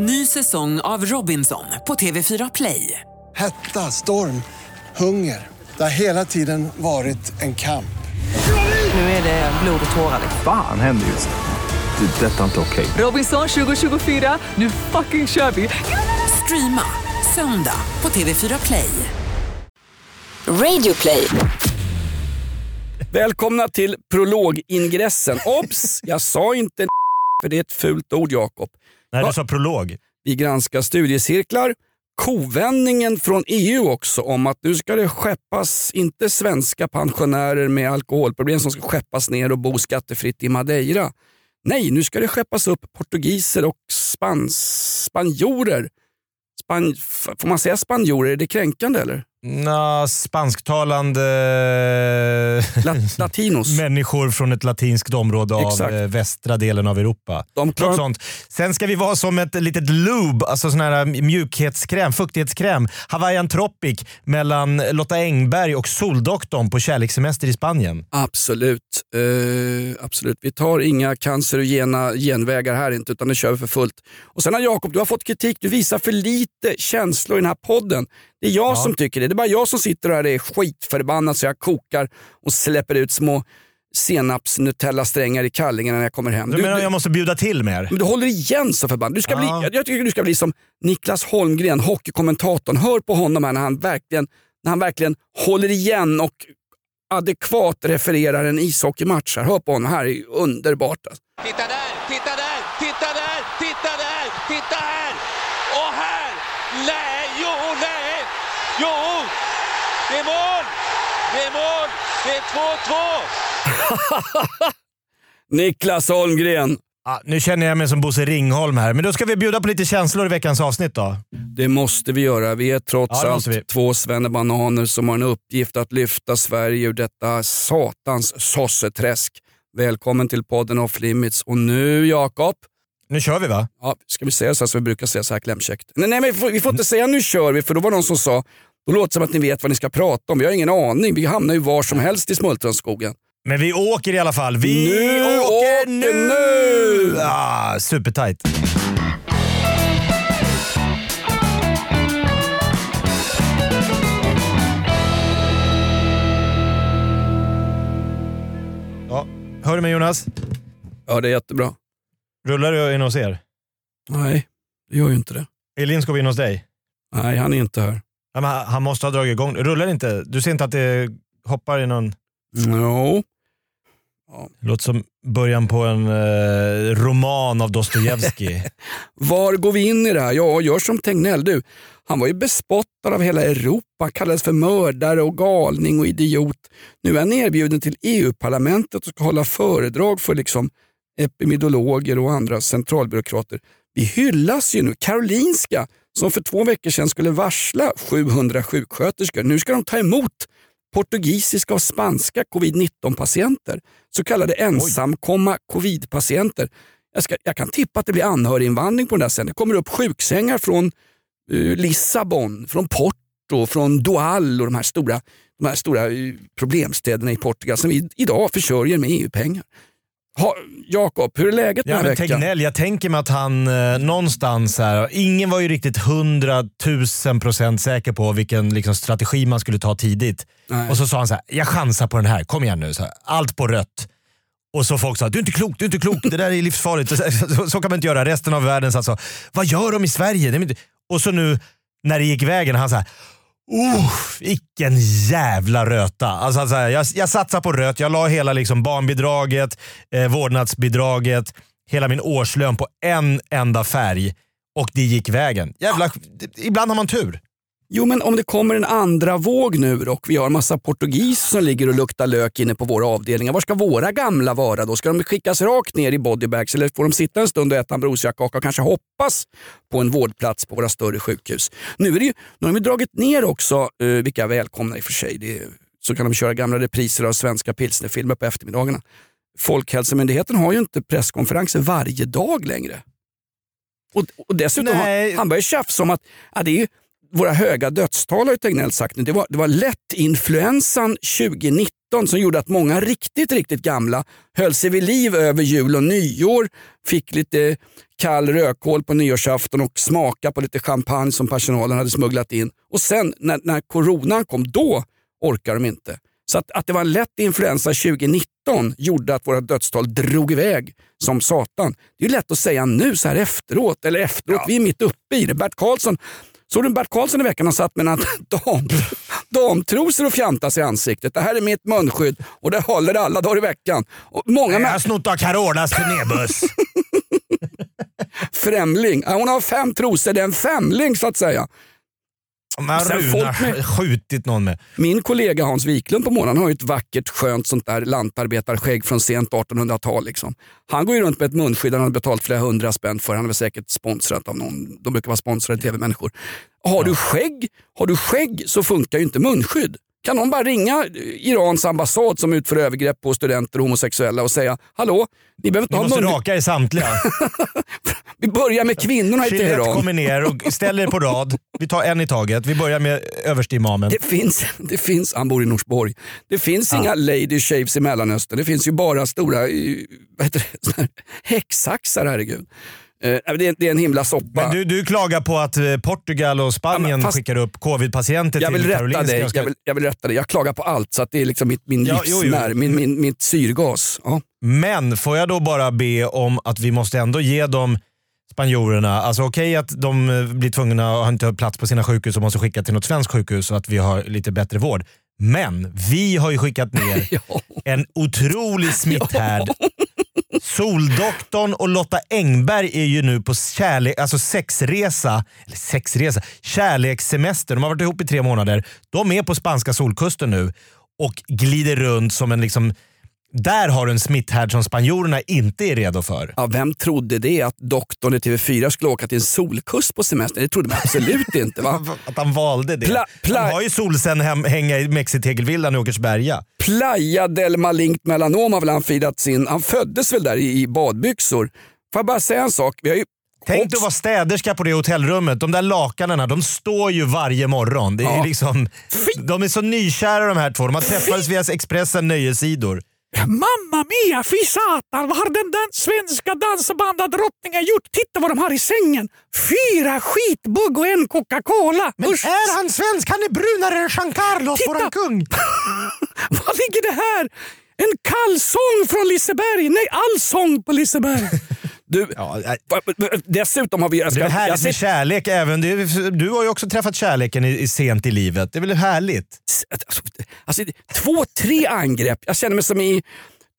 Ny säsong av Robinson på TV4 Play. Hetta, storm, hunger. Det har hela tiden varit en kamp. Nu är det blod och tårar. Fan händer just nu. Det. är Detta är inte okej. Robinson 2024, nu fucking kör vi! Streama söndag på TV4 Play. Radio play. Välkomna till prologingressen. Obs! Jag sa inte för det är ett fult ord Jakob. Nej, du sa prolog. Vi granskar studiecirklar. Kovändningen från EU också om att nu ska det skeppas, inte svenska pensionärer med alkoholproblem som ska skeppas ner och bo skattefritt i Madeira. Nej, nu ska det skeppas upp portugiser och spans, spanjorer. Span, får man säga spanjorer? Är det kränkande eller? Nå, spansktalande La- latinos. människor från ett latinskt område av Exakt. eh, västra delen av Europa. De Något sånt. Sen ska vi vara som ett litet lube, alltså sån här mjukhetskräm, fuktighetskräm. Hawaiian Tropic mellan Lotta Engberg och Soldoktorn på kärlekssemester i Spanien. Absolut. Eh, absolut. Vi tar inga cancerogena genvägar här inte, utan det kör vi för fullt. Och sen har Jakob, du har fått kritik. Du visar för lite känslor i den här podden. Det är jag som tycker det. Det är bara jag som sitter här och är skitförbannad så jag kokar och släpper ut små senaps-nutella-strängar i kallingen när jag kommer hem. Du, Du, menar du, jag måste bjuda till mer? men du håller igen så förbannat. Du ska Ja. bli, jag, tycker du ska bli som Niklas Holmgren, hockeykommentatorn. Hör på honom här när han verkligen, när han verkligen håller igen och adekvat refererar en ishockeymatch. Här. Hör på honom, här är underbart. Alltså. Titta där, titta där, titta där, titta där, titta här! Och här! Nej! Jo! Det är mål! Det är mål! Det är 2-2! Niklas Holmgren, Ja, nu känner jag mig som Bosse Ringholm här, men då ska vi bjuda på lite känslor i veckans avsnitt då. det måste vi göra. Vi är trots Ja, allt två svennebananer som har en uppgift att lyfta Sverige ur detta satans sosseträsk. Välkommen till podden Off Limits. Och nu Jakob, Nu kör vi va? Ja, ska vi säga så här som vi brukar säga så här klämkäckt? Nej, nej men vi får, vi får inte säga nu kör vi, för då var det någon som sa då låter det som att ni vet vad ni ska prata om. Vi har ingen aning. Vi hamnar ju var som helst i smultronskogen. Men vi åker i alla fall. Vi Nu åker åker nu! nu! Ah, supertight. Ja, hör du mig Jonas? Ja, det är jättebra. Rullar du in hos er? Nej, det gör ju inte det. Är Lindskog in hos dig? Nej, han är inte här. Ja, men han- måste ha dragit igång. Rullar det inte? Du ser inte att det hoppar i någon... No. Låter som början på en eh, roman av Dostojevskij. Var går vi in i det här? Ja, gör som Tegnell du. Han var ju bespottad av hela Europa, kallades för mördare och galning och idiot. Nu är han erbjuden till EU-parlamentet och ska hålla föredrag för liksom epidemiologer och andra centralbyråkrater. Vi hyllas ju nu. Karolinska, som för två veckor sedan skulle varsla 700 sjuksköterskor, nu ska de ta emot portugisiska och spanska covid-19 patienter. Så kallade ensamkomma covid-patienter. Jag, ska, jag kan tippa att det blir anhöriginvandring på den där sen. Det kommer upp sjuksängar från eh, Lissabon, från Porto, från Doual och de här stora, de här stora eh, problemstäderna i Portugal som vi idag försörjer med EU-pengar. Jakob, hur är läget den Ja, här men veckan? Tegnell, jag tänker mig att han eh, någonstans här, ingen var ju riktigt hundratusen procent säker på vilken liksom, strategi man skulle ta tidigt. Nej. Och så sa han så här, jag chansar på den här, kom igen nu. Så här, allt på rött. Och så folk sa, du är inte klok, du är inte klok, det där är livsfarligt. Så, så kan man inte göra. Resten av världen sa så, vad gör de i Sverige? Och så nu när det gick vägen, han sa Oh, vilken jävla röta. Alltså, alltså, jag, jag satsar på rött. Jag la hela liksom, barnbidraget, eh, vårdnadsbidraget, hela min årslön på en enda färg och det gick vägen. Jävla, ibland har man tur. Jo, men om det kommer en andra våg nu och vi har massa portugis som ligger och luktar lök inne på våra avdelningar. Var ska våra gamla vara då? Ska de skickas rakt ner i bodybags eller får de sitta en stund och äta en brosjackkaka och kanske hoppas på en vårdplats på våra större sjukhus? Nu, är det ju, nu har de dragit ner också, eh, vilka jag välkomnar i och för sig, det så kan de köra gamla repriser av svenska pilsnerfilmer på eftermiddagarna. Folkhälsomyndigheten har ju inte presskonferenser varje dag längre. Och, och dessutom Nej. har, han börjar tjafsa om att ja, det är ju våra höga dödstal har Tegnell sagt nu. Det var, det var lätt influensan 2019 som gjorde att många riktigt, riktigt gamla höll sig vid liv över jul och nyår, fick lite kall rökhål på nyårsafton och smaka på lite champagne som personalen hade smugglat in. Och sen när, när coronan kom, då orkar de inte. Så att, att det var en lätt influensa 2019 gjorde att våra dödstal drog iväg som satan. Det är lätt att säga nu så här efteråt, eller efteråt, vi är mitt uppe i det. Bert Karlsson, såg du Bert Karlsson i veckan? Han satt med en dam, damtrosor och fjantas i ansiktet. Det här är mitt munskydd och det håller alla dagar i veckan. Och många Jag har snott av Carolas turnébuss. främling. Hon har fem trosor, det är en femling så att säga. Folk har med- skjutit någon med. Min kollega Hans Wiklund på morgonen har ju ett vackert skönt sånt där lantarbeitarskägg från sent 1800-tal. Liksom. Han går ju runt med ett munskydd han har betalat flera hundra spänn för. Han är väl säkert sponsrad av någon. De brukar vara sponsrade tv-människor. Har du skägg, har du skägg så funkar ju inte munskydd. Kan någon bara ringa Irans ambassad som utför övergrepp på studenter och homosexuella och säga hallå, ni behöver inte Ni ha måste mun... raka er samtliga. Vi börjar med kvinnorna i Teheran. kommer ner och ställer er på rad. Vi tar en i taget. Vi börjar med överste imamen. Det finns, det finns, han bor i Norsborg. Det finns inga lady shaves i Mellanöstern. Det finns ju bara stora eh, vad heter det, häcksaxar, herregud. Eh, det, är, en himla soppa. Men du, du klagar på att eh, Portugal och Spanien Ja, fast- skickar upp covid-patienter vill till Karolinska. dig. ska- Jag vill, jag vill rätta dig. Jag klagar på allt så att det är liksom mitt, min Ja, livsnerv, min, min, mitt syrgas. Ja. Men får jag då bara be om att vi måste ändå ge dem spanjorerna, alltså okej att de eh, blir tvungna och har inte plats på sina sjukhus och måste skicka till något svenskt sjukhus så att vi har lite bättre vård. Men vi har ju skickat ner en otrolig smitthärd. Soldoktorn och Lotta Engberg är ju nu på kärlek, alltså sexresa, eller sexresa, kärlekssemester. De har varit ihop i tre månader. De är på spanska solkusten nu och glider runt som en liksom där har du en smitthärd som spanjorerna inte är redo för. Ja, vem trodde det? Att doktorn i TV4 skulle åka till en solkust på semester? Det trodde man absolut inte. Va? Att han valde det. Pla- pla- han har ju solcen hem, hänga i Mexitegelvillan i Åkersberga. Playa del Malignt Melanom har väl han firat sin... Han föddes väl där i, i badbyxor. Får jag bara säga en sak? Vi har ju Tänk dig att vara städerska på det hotellrummet. De där lakanerna, de står ju varje morgon. Det är Ja. liksom, de är så nykära de här två. De har träffats via Expressen nöjessidor. Mamma mia, fy satan, vad har den dans svenska dansbandadrottningen gjort? Titta vad de har i sängen. Fyra skitbugg och en Coca-Cola. Usch. han svensk? Han är brunare än Jean Carlos, Titta! våran kung. Vad ligger det här? En kalsong från Liseberg. Nej, allsång på Liseberg. Du, Ja, nej. dessutom har vi... Jag Det är ska, härligt med kärlek även. Är, du har ju också träffat kärleken i, i sent i livet. Det är väl härligt? alltså, alltså, två, tre angrepp. Jag känner mig som i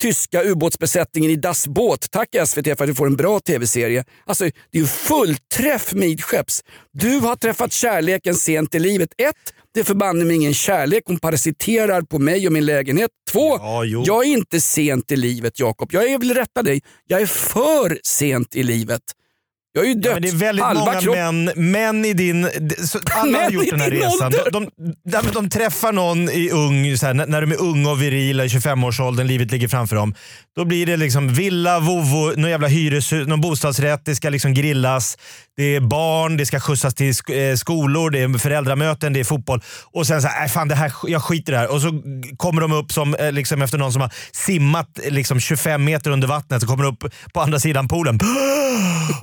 tyska ubåtsbesättningen i Das Boot. Tack SVT för att vi får en bra tv-serie. Alltså, det är ju fullträff midskepps. Du har träffat kärleken sent i livet. Ett, det är förbanne mig ingen kärlek. Hon parasiterar på mig och min lägenhet. Två, Ja, jag är inte sent i livet Jakob. Jag vill rätta dig. Jag är för sent i livet. Jag är ju dött Men det är väldigt halva många kropp- män, män i din... så Alla har gjort den här resan. De, de, de, träffar någon i ung, så här, när, de är unga och virila i 25-årsåldern, livet ligger framför dem. Då blir det liksom villa, vovo, någon jävla hyreshus, någon bostadsrätt, det ska liksom grillas, det är barn, det ska skjutsas till eh, skolor, det är föräldramöten, det är fotboll. Och sen så här, "Nej, fan det här, jag skiter i det här. Och så kommer de upp som, eh, liksom, efter någon som har simmat eh, liksom, 25 meter under vattnet, så kommer de upp på andra sidan poolen.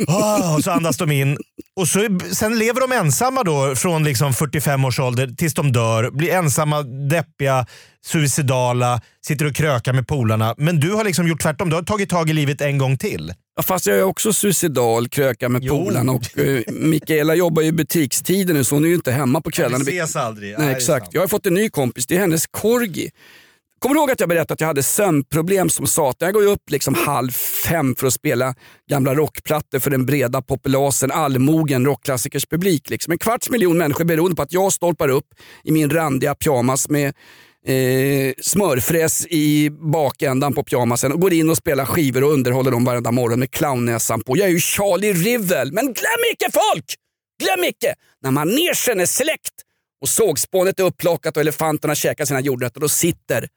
Ah, och så andas de in. Och så, sen lever de ensamma då från liksom 45 års ålder tills de dör. Blir ensamma, deppiga, suicidala, sitter och krökar med polarna. Men du har liksom gjort tvärtom. Du har tagit tag i livet en gång till. Ja, fast jag är också suicidal, krökar med polarna och uh, Mikaela jobbar ju i butikstider nu så hon är ju inte hemma på kvällarna. aldrig. Nej, exakt. Jag har fått en ny kompis, det är hennes corgi. Kommer du ihåg att jag berättade att jag hade sömnproblem som satan? Jag går ju upp liksom halv fem för att spela gamla rockplattor för den breda populasen, allmogen, rockklassikers publik. Liksom. En kvarts miljon människor beroende på att jag stolpar upp i min randiga pyjamas med eh, smörfräs i bakändan på pyjamasen och går in och spelar skivor och underhåller dem varenda morgon med clownnäsan på. Jag är ju Charlie Rivel, men glöm icke folk! Glöm icke! När manegen är släckt och sågspånet är upplockat och elefanterna käkar sina jordnötter, då sitter,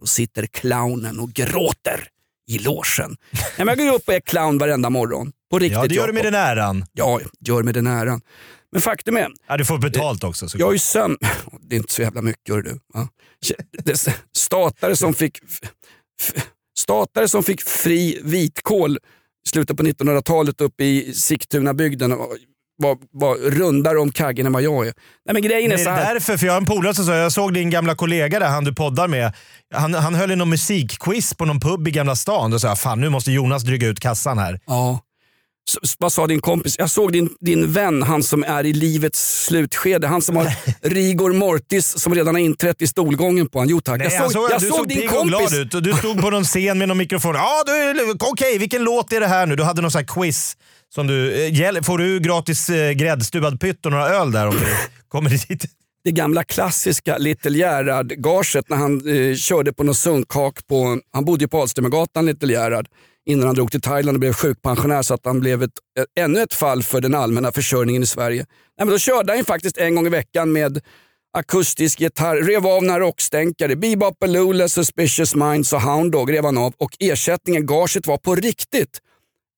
då sitter clownen och gråter i logen. Nej, men jag går upp och är clown varenda morgon. På riktigt Ja, det gör du med den äran. Ja, gör mig den äran. Men faktum är, Ja, du får betalt också. Så jag har ju sömn... Det är inte så jävla mycket hör du. Det- Statare som fick statare som fick fri vitkål i slutet på 1900-talet uppe i Sigtunabygden var, var, rundare om kaggen än vad jag är. Nej, men grejen är Det så är här. därför, för jag har en polare som sa, jag såg din gamla kollega där, han du poddar med. Han, han höll i någon musikquiz på någon pub i Gamla stan. Då sa jag, fan nu måste Jonas dryga ut kassan här. Ja. Vad sa din kompis? Jag såg din, din vän, han som är i livets slutskede. Han som har rigor mortis som redan har inträtt i stolgången på honom. Jo tack. Nej, jag han såg, såg, jag du såg såg din pigg och kompis. glad ut och du stod på någon scen med någon mikrofon. Ja, du, okej, vilken låt är det här nu? Du hade någon sån här quiz. Som du, eh, får du gratis eh, gräddstuvad pytt och några öl där om du kommer dit? det gamla klassiska Little Gerhard-gaget när han eh, körde på någon sunkhak på, han bodde ju på Alströmergatan Little Gerhard innan han drog till Thailand och blev sjukpensionär så att han blev ett, ännu ett fall för den allmänna försörjningen i Sverige. Nej, men då körde han ju faktiskt en gång i veckan med akustisk gitarr, rev av några rockstänkare, Bebop Baloo, Suspicious Minds och Hound Dog rev han av och ersättningen, gaget var på riktigt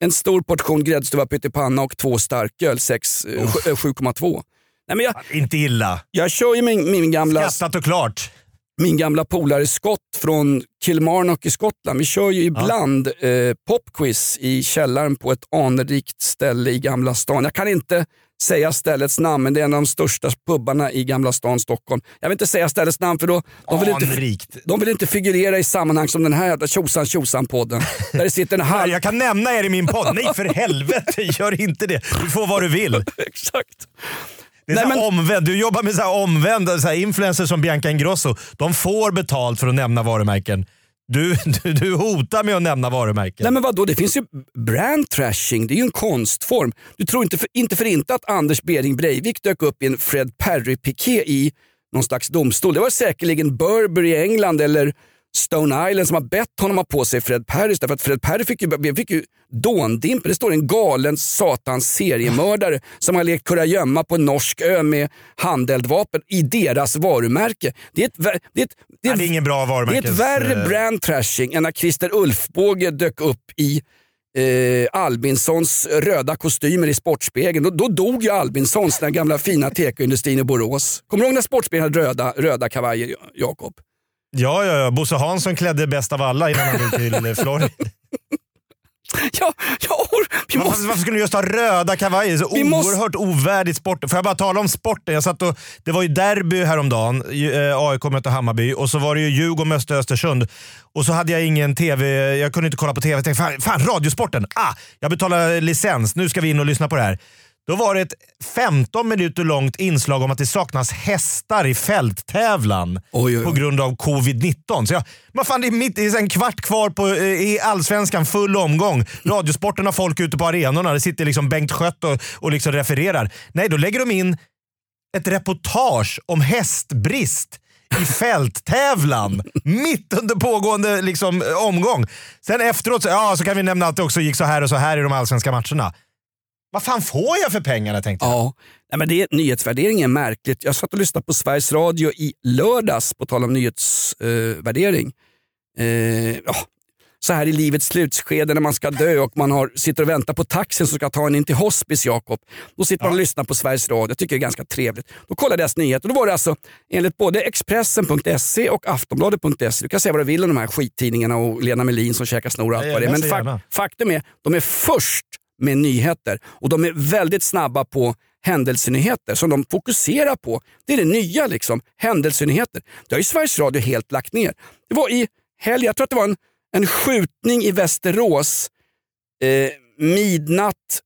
en stor portion gräddstuvad pyttipanna och två starköl, sex, eh, sju- eh, 7,2. Nej, men jag, Inte illa. jag kör ju min, min gamla Skattat och klart. Min gamla polare Scott från Kilmarnock i Skottland. Vi kör ju ibland eh, popquiz i källaren på ett anrikt ställe i Gamla stan. Jag kan inte säga ställets namn, men det är en av de största pubbarna i Gamla stan, Stockholm. Jag vill inte säga ställets namn för då de vill, inte, de vill inte figurera i sammanhang som den här jävla tjosan tjosan podden Där det sitter en halv... Jag kan nämna er i min podd. Nej för helvete, gör inte det. Du får vad du vill. Exakt. Det är Nej, men- omvänd. Du jobbar med så här omvända så här influencers som Bianca Ingrosso. De får betalt för att nämna varumärken. Du, du, du hotar med att nämna varumärken. Nej men vadå, det finns ju brand trashing, det är ju en konstform. Du tror inte för inte, för inte att Anders Bering Breivik dök upp i en Fred Perry-piké i någon slags domstol. Det var säkerligen Burberry i England eller Stone Island som har bett honom ha på sig Fred Perrys därför att Fred Perry fick ju, fick ju dåndimper. Det står en galen satans seriemördare som har lekt kurragömma på en norsk ö med handeldvapen i deras varumärke. Det är, ett, det är, ett, det är, Ja, det är ingen bra det är varumärkes... ett värre eh, brand trashing än när Christer Ulfbåge dök upp i eh, Albinssons röda kostymer i Sportspegeln. Då, då dog ju Albinssons, den gamla fina tekoindustrin i Borås. Kommer du ihåg när Sportspegeln hade röda, röda kavajer, Jakob? Ja, ja, ja. Bosse Hansson klädde bäst av alla innan han drog till Florida. Ja, ja, vi måste, Varför, varför skulle du just ha röda kavajer? Så Vi måste- oerhört ovärdigt sport. Får jag bara tala om sporten? Jag satt och, det var ju derby häromdagen. Eh, AIK mötte Hammarby och så var det ju Djurgården mötte Östersund. Och så hade jag ingen TV, jag kunde inte kolla på TV. Jag tänkte fan, fan radiosporten! Ah, jag betalar licens, nu ska vi in och lyssna på det här. Då var det ett 15 minuter långt inslag om att det saknas hästar i fälttävlan Oj, oj, oj. på grund av covid-19. Så jag, vad fan, det är, mitt, det är en kvart kvar på, eh, i allsvenskan, full omgång. Radiosporten har folk ute på arenorna. Det sitter liksom Bengt Skött och, och liksom refererar. Nej, då lägger de in ett reportage om hästbrist i fälttävlan mitt under pågående liksom, omgång. Sen efteråt så, ja, så kan vi nämna att det också gick så här och så här i de allsvenska matcherna. Vad fan får jag för pengarna tänkte jag. ja. Nej, men det är, nyhetsvärdering är märkligt. Jag satt och lyssnade på Sveriges Radio i lördags, på tal om nyhetsvärdering. Eh, eh, ja. Så här i livets slutskede när man ska dö och man har, sitter och väntar på taxin som ska ta en in till hospice, Jakob. Då sitter man och lyssnar på Sveriges Radio. Jag tycker det är ganska trevligt. Då kollade jag deras nyheter. Då var det alltså enligt både Expressen.se och Aftonbladet.se. Du kan säga vad du vill om de här skittidningarna och Lena Melin som käkar snor och allt Ja, vad det är. Men fak- faktum är, de är först med nyheter och de är väldigt snabba på händelsenyheter som de fokuserar på. Det är det nya, liksom. händelsenyheter. Det har ju Sveriges Radio helt lagt ner. Det var i helgen, jag tror att det var en, en skjutning i Västerås eh, midnatt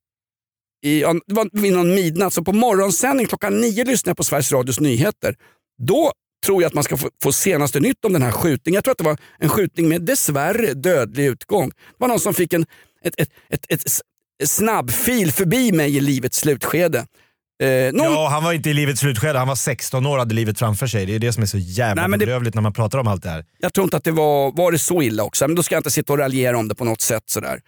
i, ja, det var vid någon midnatt, så på morgonsändning klockan nio lyssnade jag på Sveriges Radios nyheter. Då tror jag att man ska få, få senaste nytt om den här skjutningen. Jag tror att det var en skjutning med dessvärre dödlig utgång. Det var någon som fick en ett, ett, ett, ett snabbfil förbi mig i livets slutskede. Eh, någon, Ja, han var inte i livets slutskede. Han var 16 år och hade livet framför sig. Det är det som är så jävla Nej, men det- bedrövligt när man pratar om allt det här. Jag tror inte att det var, var det så illa också, men då ska jag inte sitta och raljera om det på något sätt. Sådär.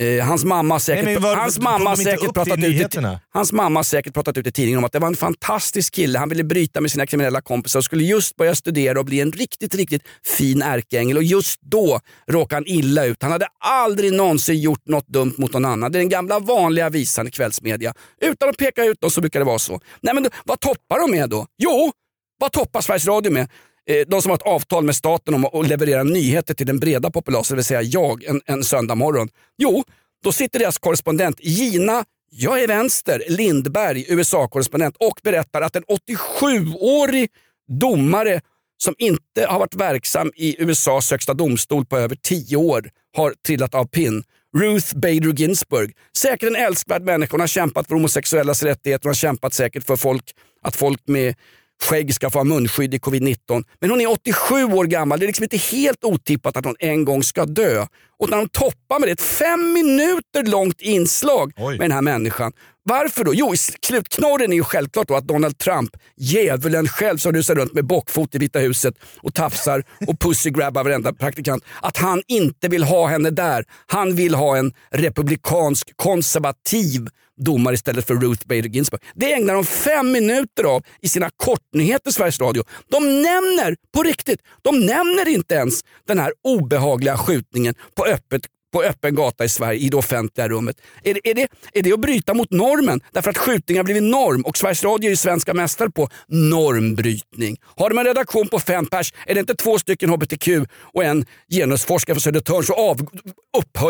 Eh, hans mamma har säkert, Nej, var- hans mamma pratat ut hans mamma säkert pratat ut i tidningen om att det var en fantastisk kille. Han ville bryta med sina kriminella kompisar och skulle just börja studera och bli en riktigt, riktigt fin ärkeängel. Och just då råkade han illa ut. Han hade aldrig någonsin gjort något dumt mot någon annan. Det är den gamla vanliga visan i kvällsmedia. Utan att peka ut dem så brukar det vara så. Nej men då, vad toppar de med då? Jo, vad toppar Sveriges Radio med? Eh, de som har ett avtal med staten om att leverera nyheter till den breda populasen, det vill säga jag, en, en söndag morgon. Jo, då sitter deras korrespondent Gina jag är vänster, Lindberg, USA-korrespondent och berättar att en 87-årig domare som inte har varit verksam i USAs högsta domstol på över 10 år har trillat av pinn. Ruth Bader Ginsburg. Säkert en älskvärd människa. Hon har kämpat för homosexuellas rättigheter. Hon har kämpat säkert för folk, att folk med skägg ska få ha munskydd i covid-19. Men hon är 87 år gammal. Det är liksom inte helt otippat att hon en gång ska dö. Och när de toppar med det, ett fem minuter långt inslag Oj. med den här människan. Varför då? Jo, slutknorren är ju självklart då att Donald Trump, djävulen själv som rusar runt med bockfot i Vita huset och tafsar och pussygrabbar varenda praktikant, att han inte vill ha henne där. Han vill ha en republikansk konservativ domare istället för Ruth Bader Ginsburg. Det ägnar de fem minuter av i sina kortnyheter Sveriges Radio. De nämner, på riktigt, de nämner inte ens den här obehagliga skjutningen på öppet på öppen gata i Sverige i det offentliga rummet. Är det, är, det, är det att bryta mot normen? Därför att skjutningar har blivit norm och Sveriges Radio är ju svenska mästare på normbrytning. Har de en redaktion på fem pers, är det inte två stycken hbtq och en genusforskare från Södertörn så av,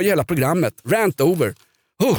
ju hela programmet. Rant over. Huh.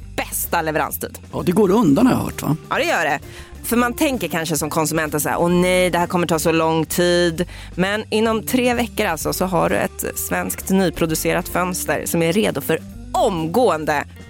bästa leveranstid. Ja, det går undan har jag hört va? Ja, det gör det. För man tänker kanske som konsument så här, åh nej, det här kommer ta så lång tid. Men inom tre veckor alltså så har du ett svenskt nyproducerat fönster som är redo för omgående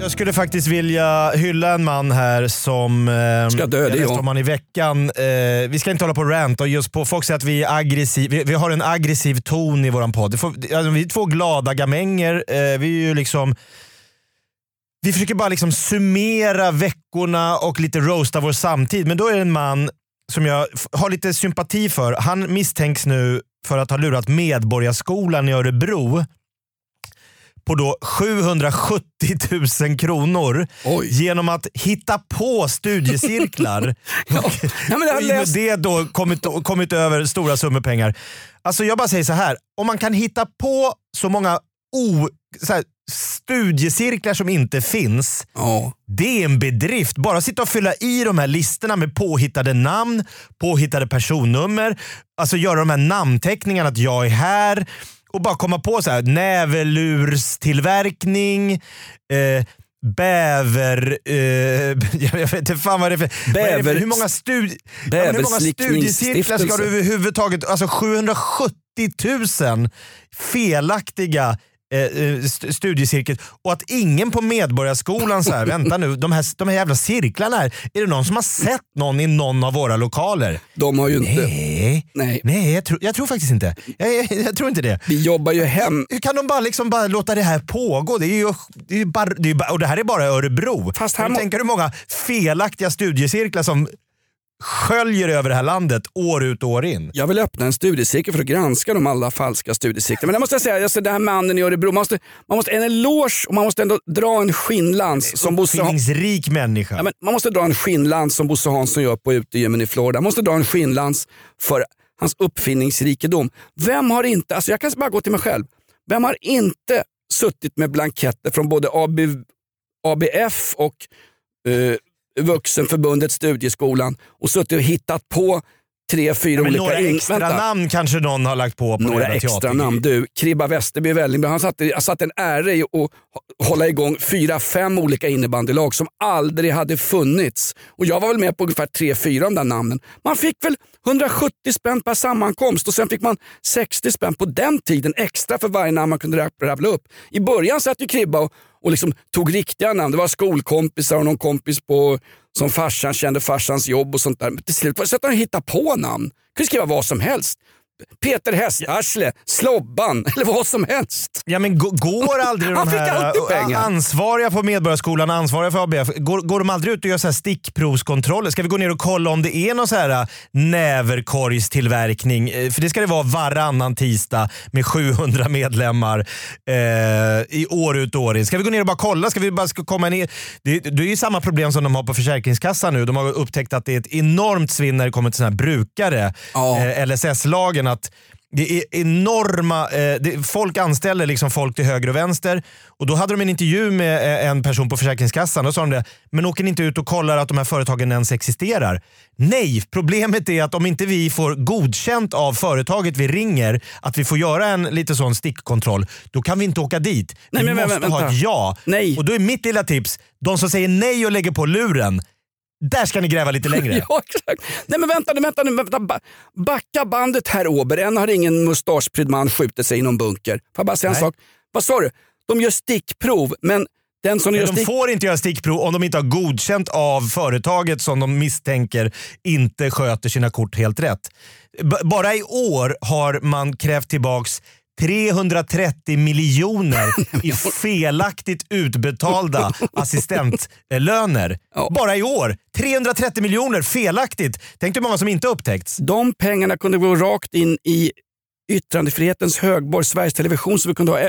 Jag skulle faktiskt vilja hylla en man här som... Eh, Ska dö, jag läste om han i veckan. Eh, vi ska inte hålla på och ranta och just på. Folk säger att vi är aggressiv. Vi, vi har en aggressiv ton i våran podd. Alltså, vi är två glada gamänger. Eh, vi är ju liksom... Vi försöker bara liksom summera veckorna och lite roasta vår samtid. Men då är det en man som jag har lite sympati för. Han misstänks nu för att ha lurat Medborgarskolan i Örebro på då 770 000 kronor genom att hitta på studiecirklar. och, men det har och i och med läst- det då kommit, kommit över stora summor pengar. Alltså jag bara säger så här, om man kan hitta på så många o, så här, studiecirklar som inte finns. Det är en bedrift. Bara sitta och fylla i de här listorna med påhittade namn, påhittade personnummer. Alltså göra de här namnteckningarna att jag är här och bara komma på så här näverlurstillverkning, eh, bäver... Eh, jag vet inte fan vad det är för... vad är det för hur många, studi ja, hur många studiecirklar ska du överhuvudtaget... Alltså 770 000 felaktiga eh, eh, st- studiecirkel och att ingen på Medborgarskolan så här, vänta nu, de här, de här jävla cirklarna här, är det någon som har sett någon i någon av våra lokaler? De har ju inte... Nej, Nej. Nej jag, tror, jag tror faktiskt inte. Jag, jag, jag tror inte det. Vi jobbar ju hem... Hur kan de bara, liksom bara låta det här pågå? Det är ju, det är ju bara, det är ju bara, och det här är bara Örebro. Fast här du må- tänka hur många felaktiga studiecirklar som sköljer över det här landet år ut och år in? Jag vill öppna en studiecirkel för att granska de alla falska studiecirklarna. Men det måste jag säga, alltså, den här mannen i Örebro, man måste, man måste en eloge och man måste ändå dra en skinnlans som Bosse. Uppfinningsrik människa. Ja, men man måste dra en skinnlans som Bosse Hansson gör på utegymmen i Florida. Man måste dra en skinnlans för hans uppfinningsrikedom. Vem har inte, alltså jag kan bara gå till mig själv. Vem har inte suttit med blanketter från både AB, ABF och eh, Vuxenförbundet Studieskolan och suttit och hittat på tre, fyra Ja, olika... några extra Vänta. namn kanske någon har lagt på på Några extra namn. Du, Kribba Westerby Vällingby, han satte, satte en ära i att hålla igång fyra, fem olika innebandylag som aldrig hade funnits. Och jag var väl med på ungefär tre, fyra av de där namnen. Man fick väl 170 spänn per sammankomst och sen fick man 60 spänn på den tiden extra för varje namn man kunde rabbla upp. I början satt ju Kribba och, och liksom tog riktiga namn. Det var skolkompisar och någon kompis på, som farsan kände farsans jobb och sånt där. Men till slut satt han och hittade på namn. Kunde skriva vad som helst. Peter Hästarsle, Slobban eller vad som helst. Ja men gå- går aldrig de här ansvariga på Medborgarskolan, ansvariga för ABF, går, går de aldrig ut och gör så här stickprovskontroller? Ska vi gå ner och kolla om det är någon så här äh, näverkorgstillverkning? Eh, För det ska det vara varannan tisdag med 700 medlemmar eh, i år ut och år in. Ska vi gå ner och bara kolla? Ska vi bara ska komma ner? Det, det är ju samma problem som de har på Försäkringskassan nu. De har upptäckt att det är ett enormt svinn när det kommer till såna här brukare, eh, LSS-lagen. Att det är enorma, eh, det, folk anställer liksom folk till höger och vänster och då hade de en intervju med eh, en person på Försäkringskassan och sa de det, men åker ni inte ut och kollar att de här företagen ens existerar? Nej, problemet är att om inte vi får godkänt av företaget vi ringer att vi får göra en lite sån stickkontroll, då kan vi inte åka dit. Nej, vi men, men, måste ha vänta. ett ja. Nej. Och då är mitt lilla tips, de som säger nej och lägger på luren, där ska ni gräva lite längre. Ja, exakt. Nej men vänta nu, vänta nu. Vänta, ba- backa bandet herr Åber. Än har ingen mustaschprydd man skjutit sig i någon bunker. Får jag bara säga en Nej. sak? Vad sa du? De gör stickprov, men den som Men de stick... får inte göra stickprov om de inte har godkänt av företaget som de misstänker inte sköter sina kort helt rätt. B- bara i år har man krävt tillbaks 330 miljoner i felaktigt utbetalda assistentlöner. Bara i år. 330 miljoner felaktigt. Tänk hur många som inte upptäckts. De pengarna kunde gå rakt in i yttrandefrihetens högborg, Sveriges Television, så vi kunde ha eh,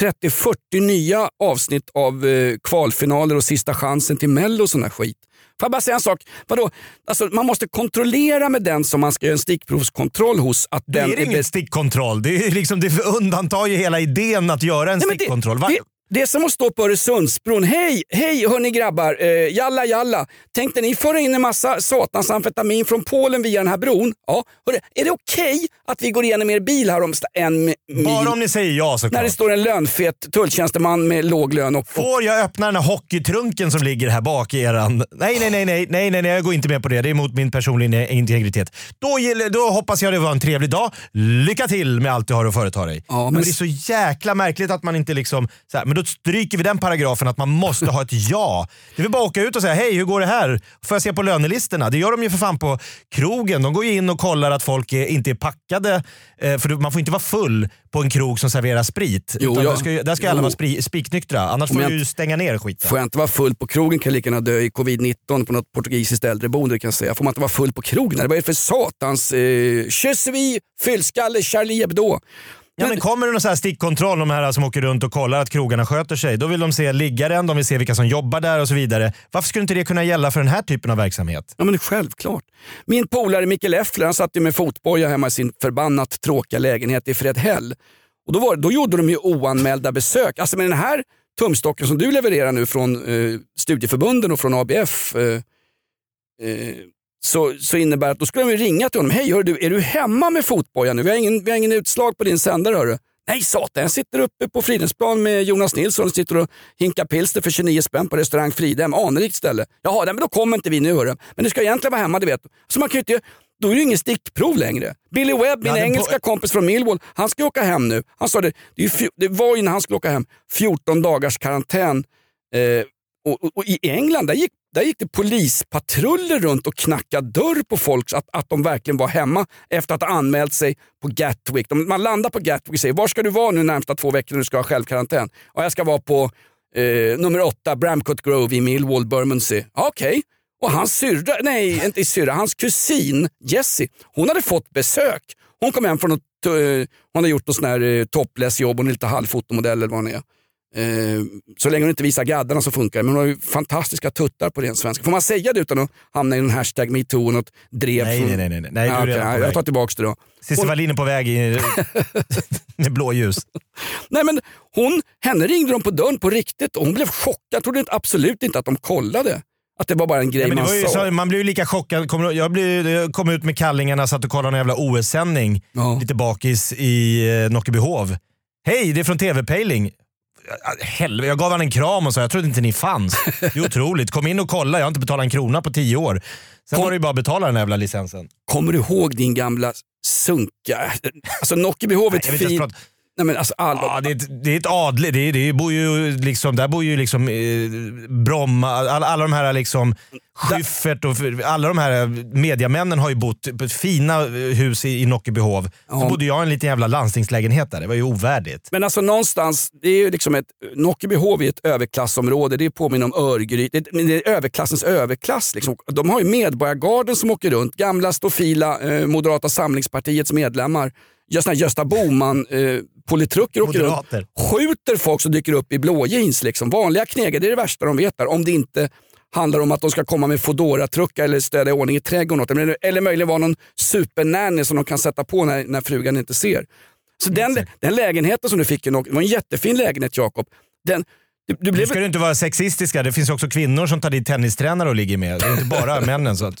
30-40 nya avsnitt av eh, kvalfinaler och sista chansen till Mello och sån här skit. Får jag bara säga en sak? Vadå? Alltså, man måste kontrollera med den som man ska göra en stickprovskontroll hos. Att Det den är ingen stickkontroll. Det, är liksom, det undantar ju hela idén att göra en Nej, stickkontroll. Det, det är som att stå på Öresundsbron. Hej, hej hörni grabbar, eh, jalla jalla. Tänkte ni föra in en massa satans amfetamin från Polen via den här bron? Ja, hörru, är det okej att vi går igenom er bil här om en mi- mil? Bara om ni säger ja När såklart. det står en lönfet tulltjänsteman med låg lön och... Får jag öppna den här hockeytrunken som ligger här bak i eran... Nej, nej, nej, nej, nej, nej, nej, jag går inte med på det. Det är emot min personliga integritet. Då, då hoppas jag det var en trevlig dag. Lycka till med allt du har att företa dig. Ja, men... men- det är så jäkla märkligt att man inte liksom... Så här, men då stryker vi den paragrafen att man måste ha ett ja. Det väl bara åka ut och säga hej, hur går det här? Får jag se på lönelistorna? Det gör de ju för fan på krogen. De går ju in och kollar att folk är, inte är packade. Eh, för man får inte vara full på en krog som serverar sprit. Jo, Utan ja. där ska, där ska alla Jo. vara spri, spiknyktra. Annars får jag du stänga ner skiten. Får jag inte vara full på krogen kan jag lika gärna dö i covid-19 på något portugisiskt äldreboende. Kan jag säga. Får man inte vara full på krogen? Vad är det för satans... Eh, je suis fyllskalle Charlie Hebdo. Ja, men kommer det någon så här stickkontroll, de här som åker runt och kollar att krogarna sköter sig, då vill de se liggaren, de vill se vilka som jobbar där och så vidare. Varför skulle inte det kunna gälla för den här typen av verksamhet? Ja men självklart. Min polare Mikael Effler han satt ju med fotboja hemma i sin förbannat tråkiga lägenhet i Fredhäll. Och då, var, då gjorde de ju oanmälda besök. Alltså med den här tumstocken som du levererar nu från eh, studieförbunden och från ABF eh, eh, så, så innebär att då skulle de ringa till honom. Hej, hör du, är du hemma med fotboja nu? Vi har, ingen, vi har ingen utslag på din sändare. Hörru. Nej satan, jag sitter uppe på Fridhemsplan med Jonas Nilsson och sitter och hinkar pilster för 29 spänn på restaurang Fridhem. Anrikt ställe. Jaha, nej, men då kommer inte vi nu hörru. Men du ska egentligen vara hemma, du vet. Så man kan ju inte, då är det ju ingen stickprov längre. Billy Webb, min det- engelska kompis från Millwall, han ska åka hem nu. Han sa det, det, det var ju när han skulle åka hem, 14 dagars karantän. Eh, och, och, och I England där gick, där gick det polispatruller runt och knackade dörr på folk att, att de verkligen var hemma efter att ha anmält sig på Gatwick. De, man landar på Gatwick och säger var ska du vara nu närmsta två veckor när du ska ha självkarantän? Ja, jag ska vara på eh, nummer åtta Bramcote Grove i Millwall, Bermondsey. Ja, Okej. Och hans syrra, nej inte syrra, hans kusin Jessie, hon hade fått besök. Hon kom hem från något, eh, hon hade gjort något sån här eh, topless-jobb, hon är lite halvfotomodell eller vad hon är. Eh, så länge hon inte visar gaddarna så funkar det. Men hon har ju fantastiska tuttar på ren svenska. Får man säga det utan att hamna i en hashtag metoo och något drev? Nej, från- nej, nej, nej, nej. Ja, redan på jag tar tillbaka det då. Cissi Hon- Wallin är på väg i, med blåljus. Nej, men hon, henne ringde de på dörren på riktigt och hon blev chockad. Trodde inte, absolut inte att de kollade. Att det var bara en grej Ja, man ju sa. så, man blev ju lika chockad. Jag, blev, jag kom ut med kallingarna, satt och kollade någon jävla OS-sändning. Lite bakis i eh, Nockebehov. Hej, det är från TV-pejling. Helvete, jag gav han en kram och sa jag trodde inte ni fanns. Det är otroligt. Kom in och kolla, jag har inte betalat en krona på tio år. Sen var det ju bara att betala den jävla licensen. Kommer du ihåg din gamla sunka? Alltså Nockebehov är ett jag inte prata- Nej, men alltså, allvar. Ja, det, är ett- det är ett adligt. Det, är- det bor ju liksom, där bor ju liksom eh, Bromma, alla, alla de här liksom Schyffert och alla de här mediamännen har ju bott på fina eh, hus i, i Nockebehov. Så Ja. bodde jag i en liten jävla landstingslägenhet där. Det var ju ovärdigt. Men alltså någonstans, det är ju liksom ett, Nockebehov är ett överklassområde. Det påminner om Örgryte. Det, det är överklassens överklass. Liksom. De har ju Medborgargarden som åker runt. Gamla stofila eh, Moderata samlingspartiets medlemmar. Såna här Gösta Bohman eh, politrucker åker runt. Skjuter folk som dyker upp i blå jeans. Liksom. Vanliga knegare, det är det värsta de vet där. Om det inte handlar om att de ska komma med Foodora-truckar eller städa i ordning i trädgården. Eller, eller möjligen vara någon supernanny som de kan sätta på när, när frugan inte ser. Så den, den lägenheten som du fick, det var en jättefin lägenhet Jakob. Den, du, du Nu blev, ska du inte vara sexistiska. Det finns också kvinnor som tar dit tennistränare och ligger med. Det är inte bara männen. Så det,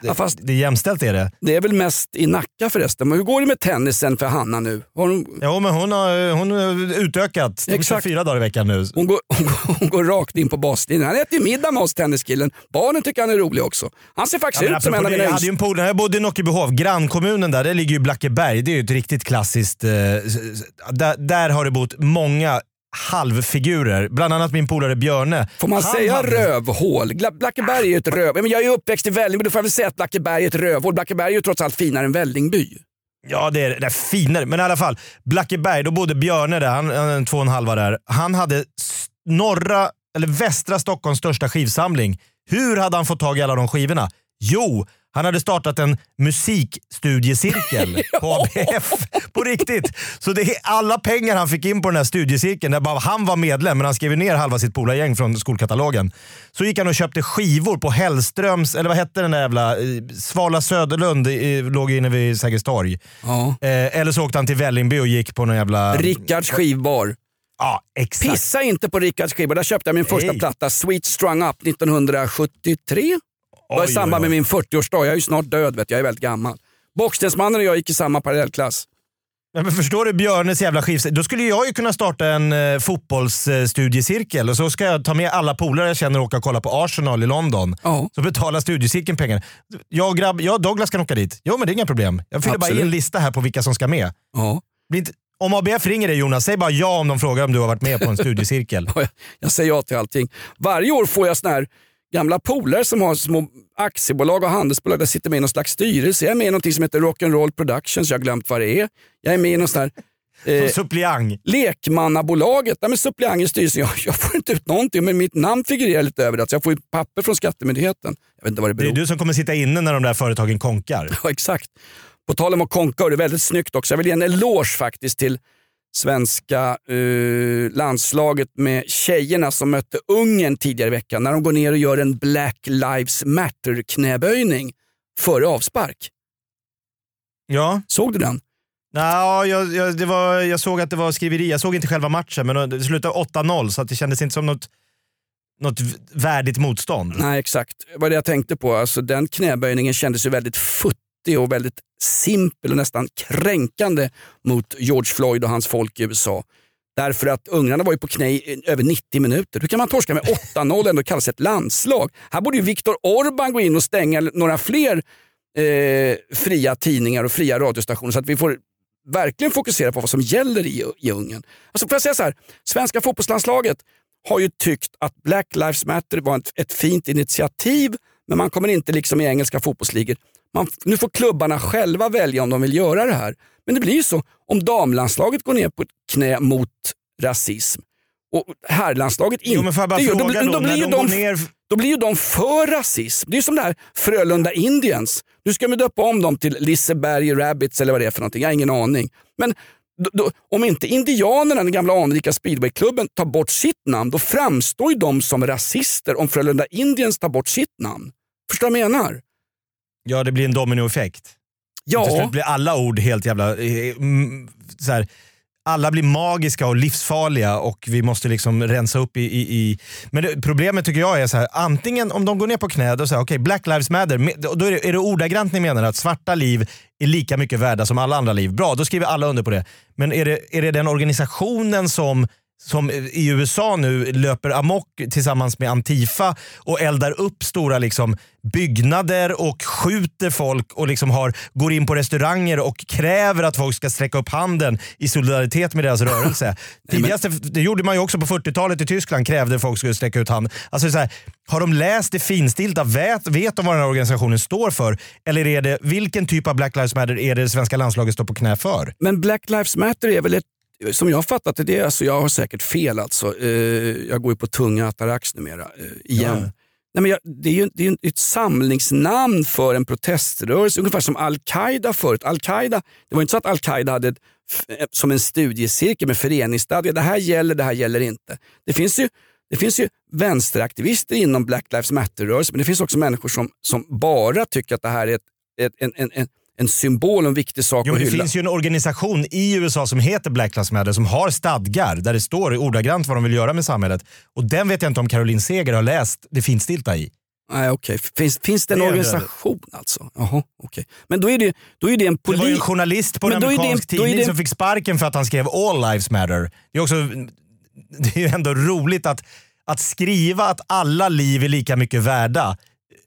Ja, fast- det är jämställt är det. det är väl mest i Nacka förresten. Men hur går det med tennisen för Hanna nu? Har hon, Jo, men hon har, hon har utökat. De Exakt. fyra dagar i veckan nu. hon, går, hon, går, hon går rakt in på baslinjen. Han äter ju middag med oss tenniskillen. Barnen tycker han är rolig också. Han ser faktiskt Ja, ut som en av mina jag hade ju en polare, jag bodde i Nockebehov, grannkommunen där, där ligger ju Blackeberg. Det är ju ett riktigt klassiskt... Eh, där, där har det bott många halvfigurer. Bland annat min polare Björne. Får man Han säga hade- rövhål? Blackeberg är ju ett röv... Men jag är ju uppväxt i Vällingby, då får jag väl säga att Blackeberg är ett rövhål. Blackeberg är ju trots allt finare än Vällingby. Ja, det är, det är finare. Men i alla fall, Blackeberg, då bodde Björne där, han, han en två och en halva där. Han hade norra, eller västra Stockholms största skivsamling. Hur hade han fått tag i alla de skivorna? Jo, han hade startat en musikstudiecirkel på ABF. På riktigt. Så det är alla pengar han fick in på den här studiecirkeln, där bara han var medlem, men han skrev ner halva sitt polargäng från skolkatalogen. Så gick han och köpte skivor på Hellströms, eller vad hette den där jävla... eh, Svala Söderlund låg inne vid Sergels torg. Ja. Eh, eller så åkte han till Vällingby och gick på någon jävla... Rickards skivbar. Ja, exakt. Pissa inte på Rickards skivbar. Där köpte jag min första platta, Sweet Strung Up, 1973. Det var i samband med min 40-årsdag. Jag är ju snart död, vet jag. jag är väldigt gammal. Bockstensmannen och jag gick i samma parallellklass. Ja, men förstår du Björnes jävla skiv... Då skulle jag ju kunna starta en eh, fotbollsstudiecirkel och så ska jag ta med alla polare jag känner och åka och kolla på Arsenal i London. Ja. Så betalar studiecirkeln pengar. Jag grabb, jag och Douglas kan åka dit. Jo men det är inga problem. Jag fyller bara i Absolut. en lista här på vilka som ska med. Blir inte, om ABF ringer dig Jonas, säg bara ja om de frågar om du har varit med på en studiecirkel. Jag, säger ja till allting. Varje år får jag såna här gamla polare som har små aktiebolag och handelsbolag. Där sitter med i någon slags styrelse. Jag är med i något som heter Rock'n'Roll Productions. Jag har glömt vad det är. Jag är med i någon sån här Som eh, suppleant. lekmannabolaget. Där med suppleant i styrelsen. Jag, jag får inte ut någonting men mitt namn figurerar lite överallt. Så jag får ju papper från Skattemyndigheten. Jag vet inte vad det Det är beror du som kommer sitta inne när de där företagen konkar. Ja, exakt. På tal om att konka, och det är väldigt snyggt också. Jag vill ge en eloge faktiskt till svenska eh, landslaget med tjejerna som mötte Ungern tidigare i veckan när de går ner och gör en Black Lives Matter knäböjning före avspark. Ja. Såg du den? Nå, jag, jag, det var, jag såg att det var skriveri. Jag såg inte själva matchen, men det slutade 8-0 så att det kändes inte som något, något värdigt motstånd. Nej, exakt. Det var det jag tänkte på. Alltså, den knäböjningen kändes ju väldigt futtig och väldigt simpel och nästan kränkande mot George Floyd och hans folk i USA. Därför att ungrarna var ju på knä i över 90 minuter. Hur kan man torska med 8-0 och ändå kallas ett landslag? Här borde ju Viktor Orban gå in och stänga några fler eh, fria tidningar och fria radiostationer så att vi får verkligen fokusera på vad som gäller i, i Ungern. Alltså, får jag säga så här, svenska fotbollslandslaget har ju tyckt att Black Lives Matter var ett, ett fint initiativ, men man kommer inte liksom i engelska fotbollsligor. Man, nu får klubbarna själva välja om de vill göra det här. Men det blir ju så, om damlandslaget går ner på ett knä mot rasism och herrlandslaget inte Jo, men får jag bara gör, fråga då, då, blir de ner- då blir ju de för rasism. Det är ju som det här Frölunda Indians. Nu ska vi döpa om dem till Liseberg Rabbits eller vad det är för någonting. Jag har ingen aning. Men då, då, om inte indianerna, den gamla anrika speedwayklubben, tar bort sitt namn, då framstår ju de som rasister om Frölunda Indians tar bort sitt namn. Förstår du vad jag menar? Ja, det blir en dominoeffekt. Ja. Till slut blir alla ord helt jävla... eh, mm, Så här, alla blir magiska och livsfarliga och vi måste liksom rensa upp i... i, i. Men det, problemet tycker jag är så här, antingen om de går ner på knä och säger okej Black Lives Matter, då är det, är det ordagrant ni menar att svarta liv är lika mycket värda som alla andra liv. Bra, då skriver alla under på det. Men är det, är det den organisationen som som i USA nu löper amok tillsammans med Antifa och eldar upp stora liksom, byggnader och skjuter folk och liksom har, går in på restauranger och kräver att folk ska sträcka upp handen i solidaritet med deras rörelse. Tidigast, det gjorde man ju också på 40-talet i Tyskland, krävde folk skulle sträcka ut handen. Alltså så här, har de läst det finstilta? Vet, vet de vad den här organisationen står för? Eller är det, vilken typ av Black Lives Matter är det, det svenska landslaget står på knä för? Men Black Lives Matter är väl ett som jag har fattat det, det alltså, jag har säkert fel alltså. Eh, jag går ju på tunga atarax numera, eh, igen. Ja. Nej, men jag, det är ju det är ett samlingsnamn för en proteströrelse, ungefär som Al-Qaida förut. Al-Qaida, det var inte så att Al-Qaida hade ett, f- som en studiecirkel med föreningsstadga. Det här gäller, det här gäller inte. Det finns ju, det finns ju vänsteraktivister inom Black Lives Matter-rörelsen, men det finns också människor som, som bara tycker att det här är ett, ett, en, en, en, en symbol och en viktig sak Jo, att men det hylla. finns ju en organisation i USA som heter Black Lives Matter som har stadgar där det står ordagrant vad de vill göra med samhället. Och den vet jag inte om Caroline Seger har läst det finstilta i. Nej, okej. Finns, finns det en Det är det. organisation alltså? Jaha, okej. Men då är det, då är det en Det var ju en polis... journalist på en Men det- amerikansk är tidning det- som fick sparken för att han skrev All Lives Matter. Det är, också, det är ju ändå roligt att, att skriva att alla liv är lika mycket värda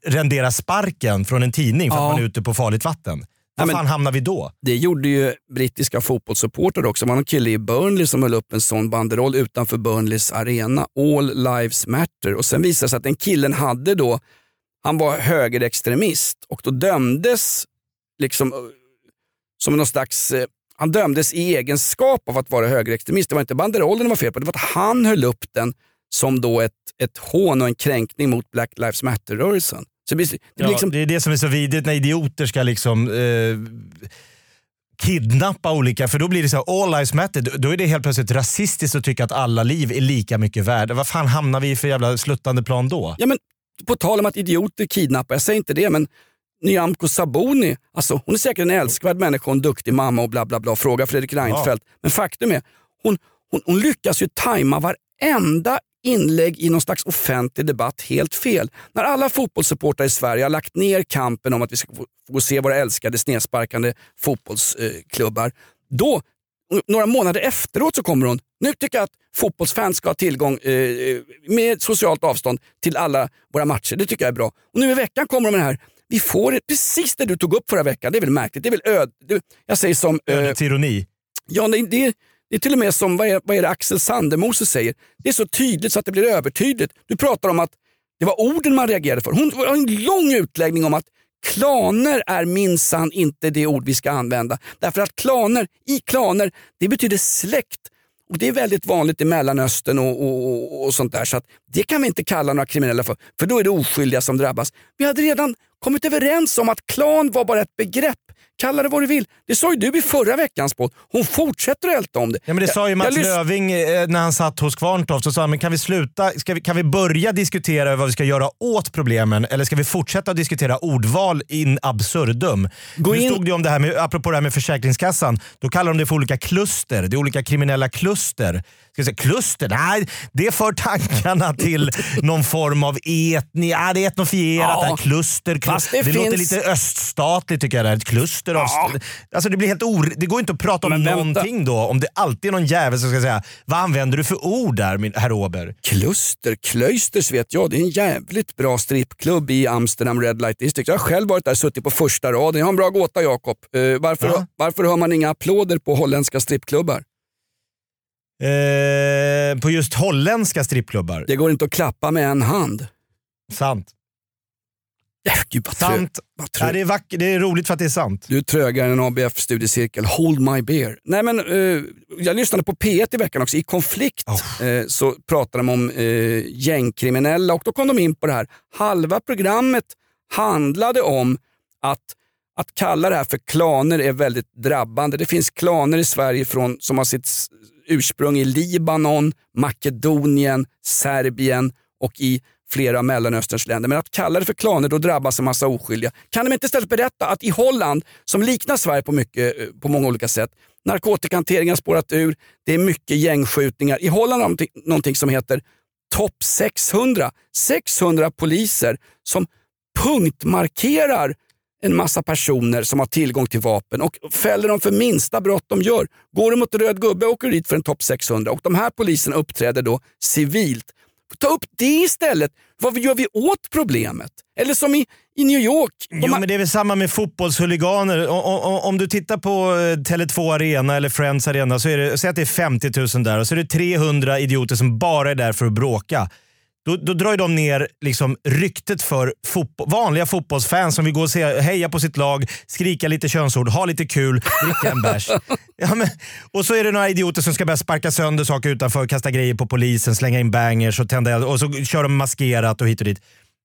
renderar sparken från en tidning för Ja. att man är ute på farligt vatten. Var fan hamnar vi då? Det gjorde ju brittiska fotbollssupportrar också. Det var en kille i Burnley som höll upp en sån banderoll utanför Burnleys arena. All lives matter. Och Sen visade det sig att den killen hade då, han var högerextremist och då dömdes liksom eh, som någon slags, eh, han dömdes i egenskap av att vara högerextremist. Det var inte banderollen det var fel på, det var att han höll upp den som då ett, ett hån och en kränkning mot Black Lives Matter-rörelsen. Så det blir, det blir Ja, liksom, Det är det som är så vidrigt när idioter ska liksom eh, kidnappa olika, för då blir det så här, all lives matter. Då- är det helt plötsligt rasistiskt att tycka att alla liv är lika mycket värda. Vad fan hamnar vi i för jävla sluttande plan då? Ja, men på tal om att idioter kidnappar, jag säger inte det, men Nyamko Sabuni, alltså, hon är säkert en älskvärd människa och en duktig mamma och bla bla bla. Fråga Fredrik Reinfeldt. Men faktum är, hon, hon, hon lyckas ju tajma varenda inlägg i någon slags offentlig debatt helt fel. När alla fotbollssupportrar i Sverige har lagt ner kampen om att vi ska få, se våra älskade snedsparkande fotbollsklubbar, då några månader efteråt så kommer hon, nu tycker jag att fotbollsfans ska ha tillgång eh, med socialt avstånd till alla våra matcher. Det tycker jag är bra. Och nu i veckan kommer de med det här, vi får precis det du tog upp förra veckan. Det är väl märkligt. Det är väl öd, jag säger som... Eh, Ödets ironi. Ja, det, det, det är till och med som, vad är, vad är det Axel Sandemose säger? Det är så tydligt så att det blir övertydligt. Du pratar om att det var orden man reagerade för. Hon har en lång utläggning om att klaner är minsann inte det ord vi ska använda. Därför att klaner, i klaner, det betyder släkt. Och Det är väldigt vanligt i Mellanöstern och, och, och, och sånt där. Så att det kan vi inte kalla några kriminella för, för då är det oskyldiga som drabbas. Vi hade redan kommit överens om att klan var bara ett begrepp. Kalla det vad du vill. Det sa ju du i förra veckans podd. Hon fortsätter att älta om det. Ja, men det sa ju Jag- Mats jag Löfving eh, när han satt hos Kvarntorp. Så sa han, men kan vi sluta? Ska vi, kan vi börja diskutera vad vi ska göra åt problemen eller ska vi fortsätta att diskutera ordval in absurdum? nu stod det om det här med, apropå det här med Försäkringskassan. Då kallar de det för olika kluster. Det är olika kriminella kluster. Ska jag säga, kluster? Nej, det för tankarna till någon form av etni. Ja, det är etnofierat. Ja. det här kluster. Klu- Fast det det låter finns- lite öststatligt tycker jag. Det här. Ett kluster av... Alltså, det, blir helt or... det går inte att prata om någonting då om det alltid är någon jävel som ska säga vad använder du för ord där min herr Ober? Kluster, Klösters vet jag, det är en jävligt bra strippklubb i Amsterdam Red Light District. Jag har själv varit där suttit på första raden. Jag har en bra gåta Jakob. Eh, varför, Ja. varför hör man inga applåder på holländska strippklubbar? Eh, på just holländska strippklubbar. Det går inte att klappa med en hand. Sant. Ja, Gud, vad Sant. vad Ja, det, är vack- det är roligt för att det är sant. Du är trögare än ABF-studiecirkel. Hold my beer. Nej, men, eh, jag lyssnade på P1 i veckan också. I konflikt eh, så pratade de om eh, gängkriminella och då kom de in på det här. Halva programmet handlade om att att kalla det här för klaner är väldigt drabbande. Det finns klaner i Sverige från, som har sitt ursprung i Libanon, Makedonien, Serbien och i flera av Mellanösterns länder. Men att kalla det för klaner, då drabbas en massa oskyldiga. Kan de inte istället berätta att i Holland, som liknar Sverige på, mycket, eh, på många olika sätt, narkotikahanteringen har spårat ur, det är mycket gängskjutningar. I Holland har de någonting, som heter Topp 600. 600 poliser som punktmarkerar en massa personer som har tillgång till vapen och fäller dem för minsta brott de gör. Går de mot röd gubbe åker du dit för en topp 600 och de här poliserna uppträder då civilt. Ta upp det istället. Vad gör vi åt problemet? Eller som i, i New York. Jo, har- men det är väl samma med fotbollshuliganer. O- o- o- Om du tittar på eh, Tele2 Arena eller Friends Arena, så är det, säg att det är 50 000 där och så är det 300 idioter som bara är där för att bråka. Då, då drar de ner liksom ryktet för fotbo- vanliga fotbollsfans som vill gå och se, heja på sitt lag, skrika lite könsord, ha lite kul, dricka en bärs. Ja, men, och så är det några idioter som ska börja sparka sönder saker utanför, kasta grejer på polisen, slänga in bangers och tända eld och så kör de maskerat och hit och dit.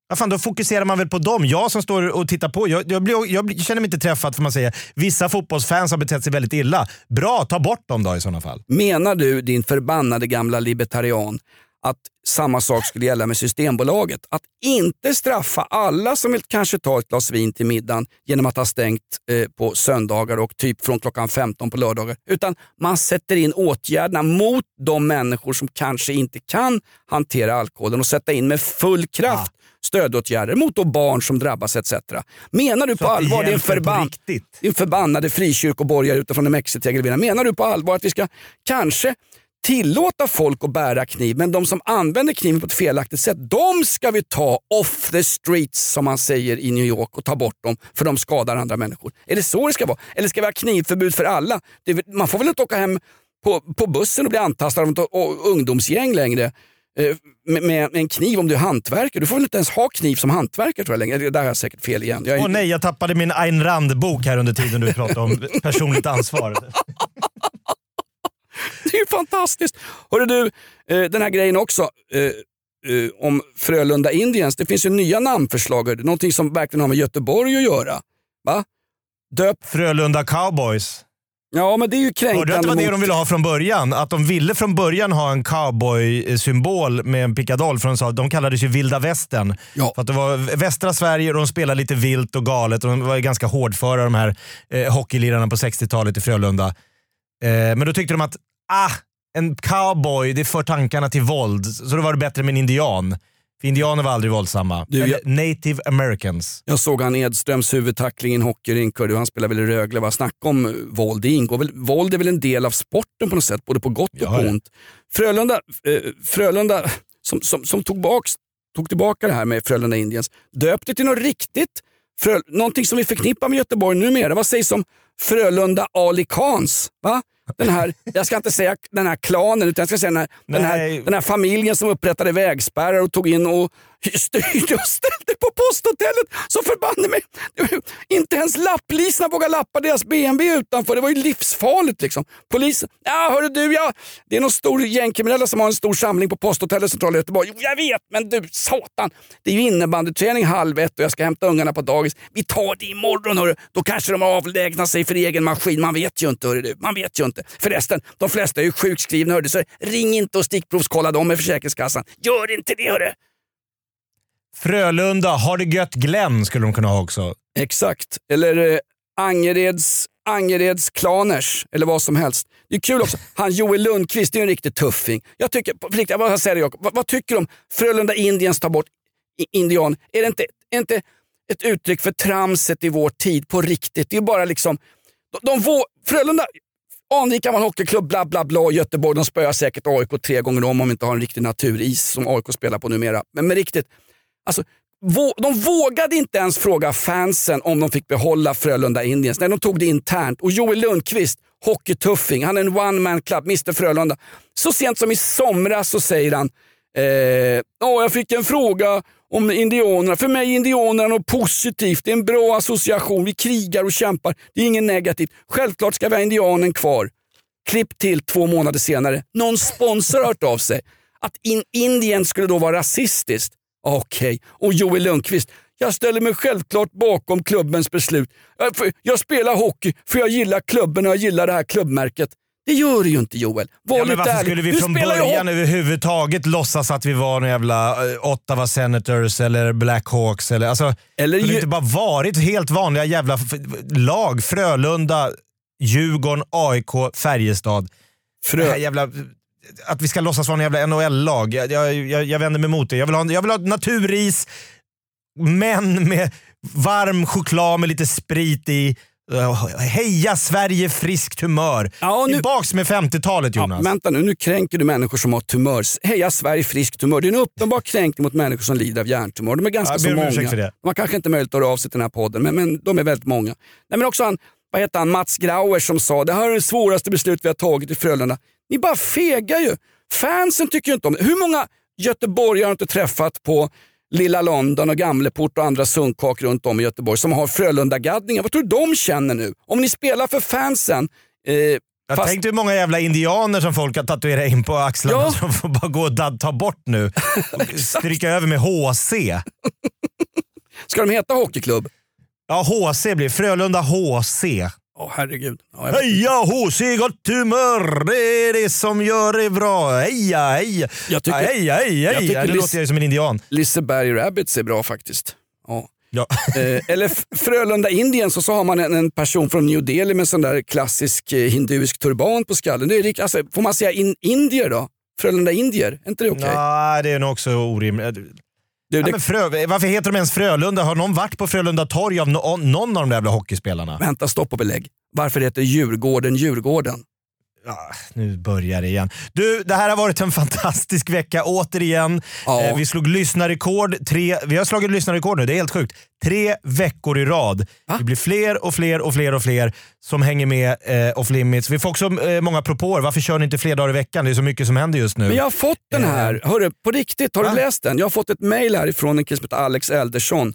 Ja, fan, då fokuserar man väl på dem. Jag som står och tittar på, jag, jag, blir, jag känner mig inte träffad för man säger vissa fotbollsfans har betett sig väldigt illa. Bra, ta bort dem då i sådana fall. Menar du din förbannade gamla libertarian att samma sak skulle gälla med Systembolaget? Att inte straffa alla som vill kanske ta ett glas vin till middagen genom att ha stängt eh, på söndagar och typ från klockan 15 på lördagar. Utan man sätter in åtgärderna mot de människor som kanske inte kan hantera alkoholen och sätta in med full kraft stödåtgärder mot då barn som drabbas etc. Menar du Så på allvar, din, förban din förbannade frikyrkoborgare utifrån en mexitegelvilla, menar du på allvar att vi ska kanske tillåta folk att bära kniv, men de som använder kniven på ett felaktigt sätt, de ska vi ta off the streets som man säger i New York och ta bort dem för de skadar andra människor. Är det så det ska vara? Eller ska vi ha knivförbud för alla? Man får väl inte åka hem på, på bussen och bli antastad av ett ungdomsgäng längre eh, med, med en kniv om du är hantverkare. Du får väl inte ens ha kniv som hantverkare tror jag längre. Det Där har jag säkert fel igen. Jag är, Åh nej, jag tappade min Ayn Rand-bok här under tiden du pratade om personligt ansvar. Det är ju fantastiskt. Hörru du, eh, den här grejen också eh, eh, om Frölunda Indians. Det finns ju nya namnförslag. Någonting som verkligen har med Göteborg att göra. Va? Döp... Frölunda Cowboys. Ja, men det är ju kränkande Hörde du att det var det de ville ha från början? Att de ville från början ha en cowboy-symbol med en pickadoll. Från, så- de kallades ju vilda västern. För att det var västra Sverige och de spelade lite vilt och galet. Och de var ju ganska hårdföra de här eh, hockeylirarna på 60-talet i Frölunda. Eh, men då tyckte de att ah, en cowboy, det för tankarna till våld. Så då var det bättre med en indian. För indianer var aldrig våldsamma. Du, Eller native americans. Jag såg han Edströms huvudtackling i en hockeyrink. Han spelar väl i Rögle. Snacka om våld. Det ingår väl, våld är väl en del av sporten på något sätt, både på gott och på ont. Frölunda, eh, Frölunda som, som, som tog, baks, tog tillbaka det här med Frölunda Indians, döpte till något riktigt. Frö, någonting som vi förknippar med Göteborg numera. Vad sägs om Frölunda Ali Khans? Va? Den här, jag ska inte säga den här klanen, utan jag ska säga den här, den här, den här familjen som upprättade vägspärrar och tog in och styrde och ställde på posthotellet så förbanne mig. Inte ens lapplisorna vågade lappa deras BMW utanför. Det var ju livsfarligt. liksom. Polisen, ja hörru du, ja, det är någon stor gängkriminella som har en stor samling på posthotellet centrala Göteborg. Jo, jag vet, men du satan. Det är ju innebandyträning halv ett och jag ska hämta ungarna på dagis. Vi tar det imorgon hörru. Då kanske de avlägsnar sig för egen maskin. Man vet ju inte hörru du. Man vet ju inte. Förresten, de flesta är ju sjukskrivna hörru, så ring inte och stickprovskolla dem med Försäkringskassan. Gör inte det hörru. Frölunda, har det gött Glenn skulle de kunna ha också. Exakt. Eller eh, Angereds, Angereds Klaners eller vad som helst. Det är kul också. Han Joel Lundqvist det är en riktig tuffing. Jag tycker, på riktigt, jag bara säger det, Jakob. vad, vad tycker du om Frölunda Indiens tar bort i- indian? Är det inte, är inte ett uttryck för tramset i vår tid på riktigt? Det är bara liksom, de, de vår, Frölunda, Anrika man hockeyklubb, bla bla bla. Göteborg, de spöar säkert AIK tre gånger om om de inte har en riktig naturis som AIK spelar på numera. Men men riktigt, alltså, de vågade inte ens fråga fansen om de fick behålla Frölunda Indians. Nej, de tog det internt. Och Joel Lundqvist, hockeytuffing, han är en one man club, Mr Frölunda. Så sent som i somras så säger han, eh, oh, jag fick en fråga om indianerna. För mig är indianerna något positivt. Det är en bra association. Vi krigar och kämpar. Det är inget negativt. Självklart ska vi ha indianen kvar. Klipp till två månader senare. Någon sponsor har hört av sig. Att in Indien skulle då vara rasistiskt. Okej. Och Joel Lundqvist. Jag ställer mig självklart bakom klubbens beslut. Jag, spelar hockey för jag gillar klubben och jag gillar det här klubbmärket. Det gör du ju inte Joel. Var Ja, men varför ärlig. skulle vi Du från början överhuvudtaget låtsas att vi var några jävla eh, Ottawa Senators eller Blackhawks? Eller, alltså, Eller ju- inte bara varit helt vanliga jävla lag? Frölunda, Djurgården, AIK, Färjestad. Frö- Det här jävla, att vi ska låtsas vara en jävla NHL-lag. Jag, jag, jag, vänder mig emot det. Jag vill, ha, jag vill ha naturis, men med varm choklad med lite sprit i. Heja Sverige, friskt humör. Ja, nu- Tillbaks med 50-talet Jonas. Ja, vänta nu, nu kränker du människor som har tumör. Heja Sverige friskt tumör. Det är en uppenbar kränkning mot människor som lider av hjärntumör. De är ganska Ja, så många. har kanske inte möjlighet att höra av sig till den här podden, men, men de är väldigt många. Nej, men också han, vad heter han, Mats Grauer som sa det här är det svåraste beslut vi har tagit i Frölunda. Ni bara fegar ju. Fansen tycker ju inte om det. Hur många göteborgare har inte träffat på Lilla London och Gamleport och andra sunkak runt om i Göteborg som har Frölunda-gaddningar? Vad tror du de känner nu? Om ni spelar för fansen, eh, Jag fast- tänkte hur många jävla indianer som folk har tatuerat in på axlarna Ja. som får bara gå och ta bort nu. Stryka över med HC. Ska de heta hockeyklubb? Ja, HC blir Frölunda HC. Åh herregud. Inte. Heja HC, gott humör! Det är det som gör det bra. Heja, heja! Jag tycker- heja, heja, jag tycker heja! Nu låter jag som en indian. Liseberg Rabbits är bra faktiskt. Ja. Ja. Eh, eller F- Frölunda Indien så, så har man en, en person från New Delhi med sån där klassisk eh, hinduisk turban på skallen. Det är, alltså, får man säga in, indier då? Frölunda indier? Är inte det okej? Nej, det är nog också orimligt. Du, det, Frö, varför heter de ens Frölunda? Har någon varit på Frölunda torg av no, någon av de där jävla hockeyspelarna? Vänta, stopp och belägg. Varför heter Djurgården Djurgården? Ja, nu börjar det igen. Du, det här har varit en fantastisk vecka återigen. Ja. Eh, vi slog lyssnarrekord. Tre, vi har slagit lyssnarrekord nu, det är helt sjukt. Tre veckor i rad. Det blir fler och fler och fler och fler som hänger med eh, off limits. Vi får också eh, många propåer. Varför kör ni inte fler dagar i veckan? Det är så mycket som händer just nu. Men jag har fått den här. Hörru, på riktigt, har Va? du läst den? Jag har fått ett mail härifrån en kille som heter Alex Eldersson.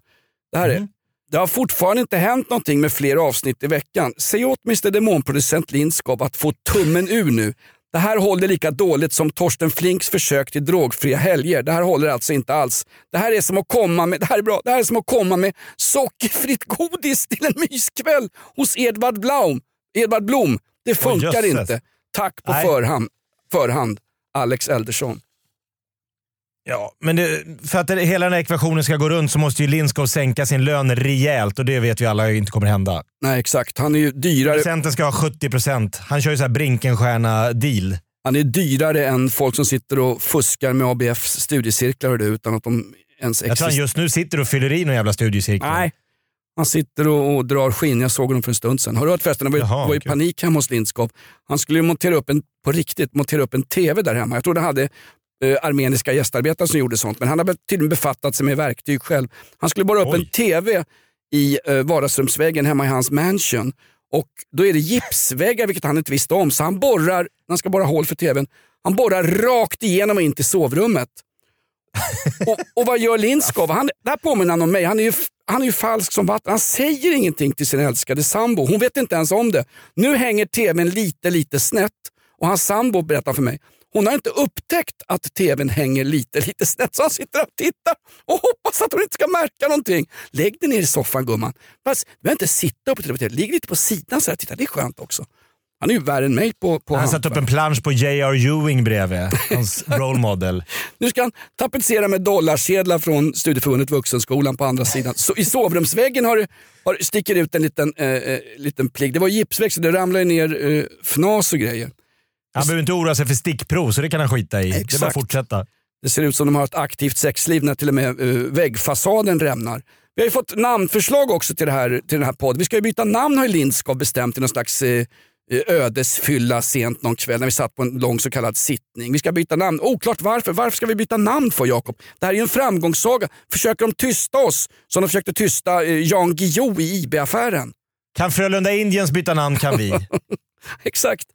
Det här är, det har fortfarande inte hänt någonting med fler avsnitt i veckan. Säg åt Mr Demonproducent Lindskov att få tummen ur nu. Det här håller lika dåligt som Torsten Flinks försök till drogfria helger. Det här håller alltså inte alls. Det här är som att komma med, det här är bra, det här är som att komma med sockerfritt godis till en myskväll hos Edvard Blom. Edvard Blom. Det funkar jösses. inte. Tack på förhand, förhand, Alex Eldersson. Ja, men det, för att det, hela den här ekvationen ska gå runt så måste ju Lindskov sänka sin lön rejält och det vet vi alla inte kommer hända. Nej exakt, han är ju dyrare, Procenten ska ha 70%. Han kör ju så här Brinkenstjärna-deal. han är dyrare än folk som sitter och fuskar med ABFs studiecirklar du, utan att de ens Jag tror han existerar. just nu sitter och fyller i någon jävla studiecirkel. Nej, han sitter och, och drar skinn. Jag såg honom för en stund sedan. Har du hört förresten? Det var, Jaha, var kul. panik hemma hos Lindskov. Han skulle ju montera upp en, på riktigt, montera upp en TV där hemma. Jag tror det hade eh, armeniska gästarbetare som gjorde sånt, men han har tydligen befattat sig med verktyg själv. Han skulle borra upp Oj. en TV i eh, vardagsrumsväggen hemma i hans mansion. Och Då är det gipsväggar, vilket han inte visste om. Så han borrar, när han ska borra hål för TVn, han borrar rakt igenom och in till sovrummet. och, och vad gör Lindskov? Han, där påminner han om mig. Han är, ju, han är ju falsk som vatten. Han säger ingenting till sin älskade sambo. Hon vet inte ens om det. Nu hänger tvn lite, lite snett och hans sambo berättar för mig hon har inte upptäckt att tvn hänger lite, lite snett så han sitter och tittar och hoppas att hon inte ska märka någonting. Lägg dig ner i soffan gumman. Fast, du behöver inte sitta upp och titta på TV. Ligg lite på sidan så här. Titta, det är skönt också. Han är ju värre än mig på, på Han satt upp en plansch på J.R. Ewing bredvid. Hans role model. Nu ska han tapetsera med dollarsedlar från Studieförbundet Vuxenskolan på andra sidan. Så I sovrumsväggen har, har, sticker ut en liten, eh, eh, liten pligg. Det var gipsvägg så det ramlade ner eh, fnas och grejer. Han behöver inte oroa sig för stickprov så det kan han skita i. Det är bara Exakt. att fortsätta. Det ser ut som de har ett aktivt sexliv när till och med uh, väggfasaden rämnar. Vi har ju fått namnförslag också till, det här, till den här podden. Vi ska ju byta namn har ju Lindskov bestämt i någon slags eh, ödesfylla sent någon kväll när vi satt på en lång så kallad sittning. Vi ska byta namn. Oklart varför. Varför ska vi byta namn för Jakob? Det här är ju en framgångssaga. Försöker de tysta oss som de försökte tysta eh, Jan Guillou i IB-affären? Kan Frölunda Indians byta namn kan vi. Exakt.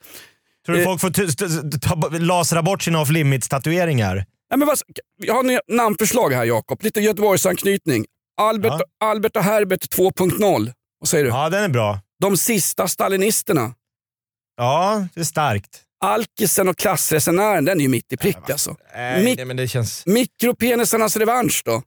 Tror du Eh. folk får ta, lasra bort sina off limits-tatueringar? Nej, men vad, jag har ett namnförslag här Jakob. Lite Göteborgsanknytning. Albert, Albert och Herbert 2.0. Vad säger du? Ja, den är bra. De sista stalinisterna. Ja, det är starkt. Alkisen och klassresenären, den är ju mitt i prick alltså. Nej, Mik- nej, men det känns... Mikropenisarnas revansch då?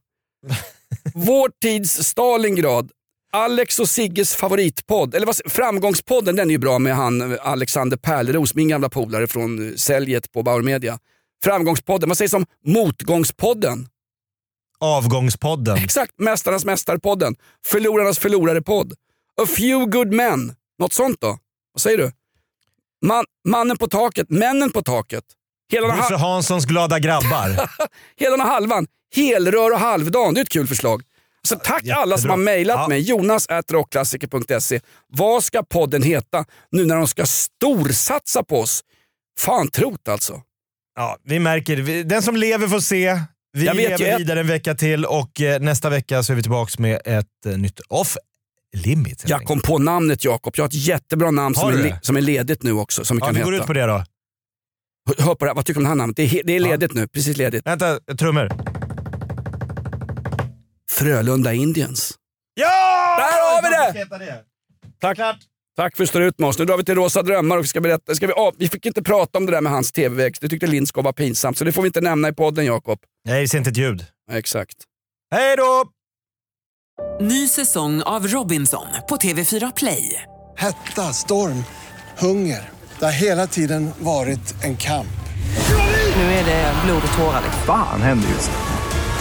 Vår tids Stalingrad. Alex och Sigges favoritpodd, eller vad, framgångspodden, den är ju bra med han Alexander Pärleros, min gamla polare från eh, säljet på Bauer Media. Framgångspodden, vad sägs om Motgångspodden? Avgångspodden. Exakt, Mästarnas mästarpodden. Förlorarnas förlorare-podd. A few good men. Något sånt då? Vad säger du? Man, mannen på taket, männen på taket. Hela Bosse ha- Hanssons glada grabbar. hela halvan. Helrör och halvdan, det är ett kul förslag. Så tack alla som har mejlat Ja. mig. Jonas rockklassiker.se. Vad ska podden heta nu när de ska storsatsa på oss? Fan trot alltså. Ja, vi märker. Den som lever får se. Vi Jag ju lever ett- vidare en vecka till och eh, nästa vecka så är vi tillbaka med ett eh, nytt off limit. Jag kom på namnet Jakob. Jag har ett jättebra namn som är, som är ledigt nu också. Som vi Ja, kan vi går heta. ut på det då. Hör- på det här. Vad tycker du om det här namnet? Det är, det är ledigt nu. Precis ledigt. Vänta, trummor. Frölunda Indians. Ja! Där har vi det! Tack. Tack för att du står ut med oss. Nu drar vi till Rosa Drömmar och vi ska berätta. Ska vi, av, vi fick inte prata om det där med hans tv-växt. Det tyckte Lindskov var pinsamt, så det får vi inte nämna i podden Jakob. Nej, det ser inte ett ljud. Exakt. Hej då! Ny säsong av Robinson på TV4 Play. Hetta, storm, hunger. Det har hela tiden varit en kamp. Nu är det blod och tårar. Fan händer just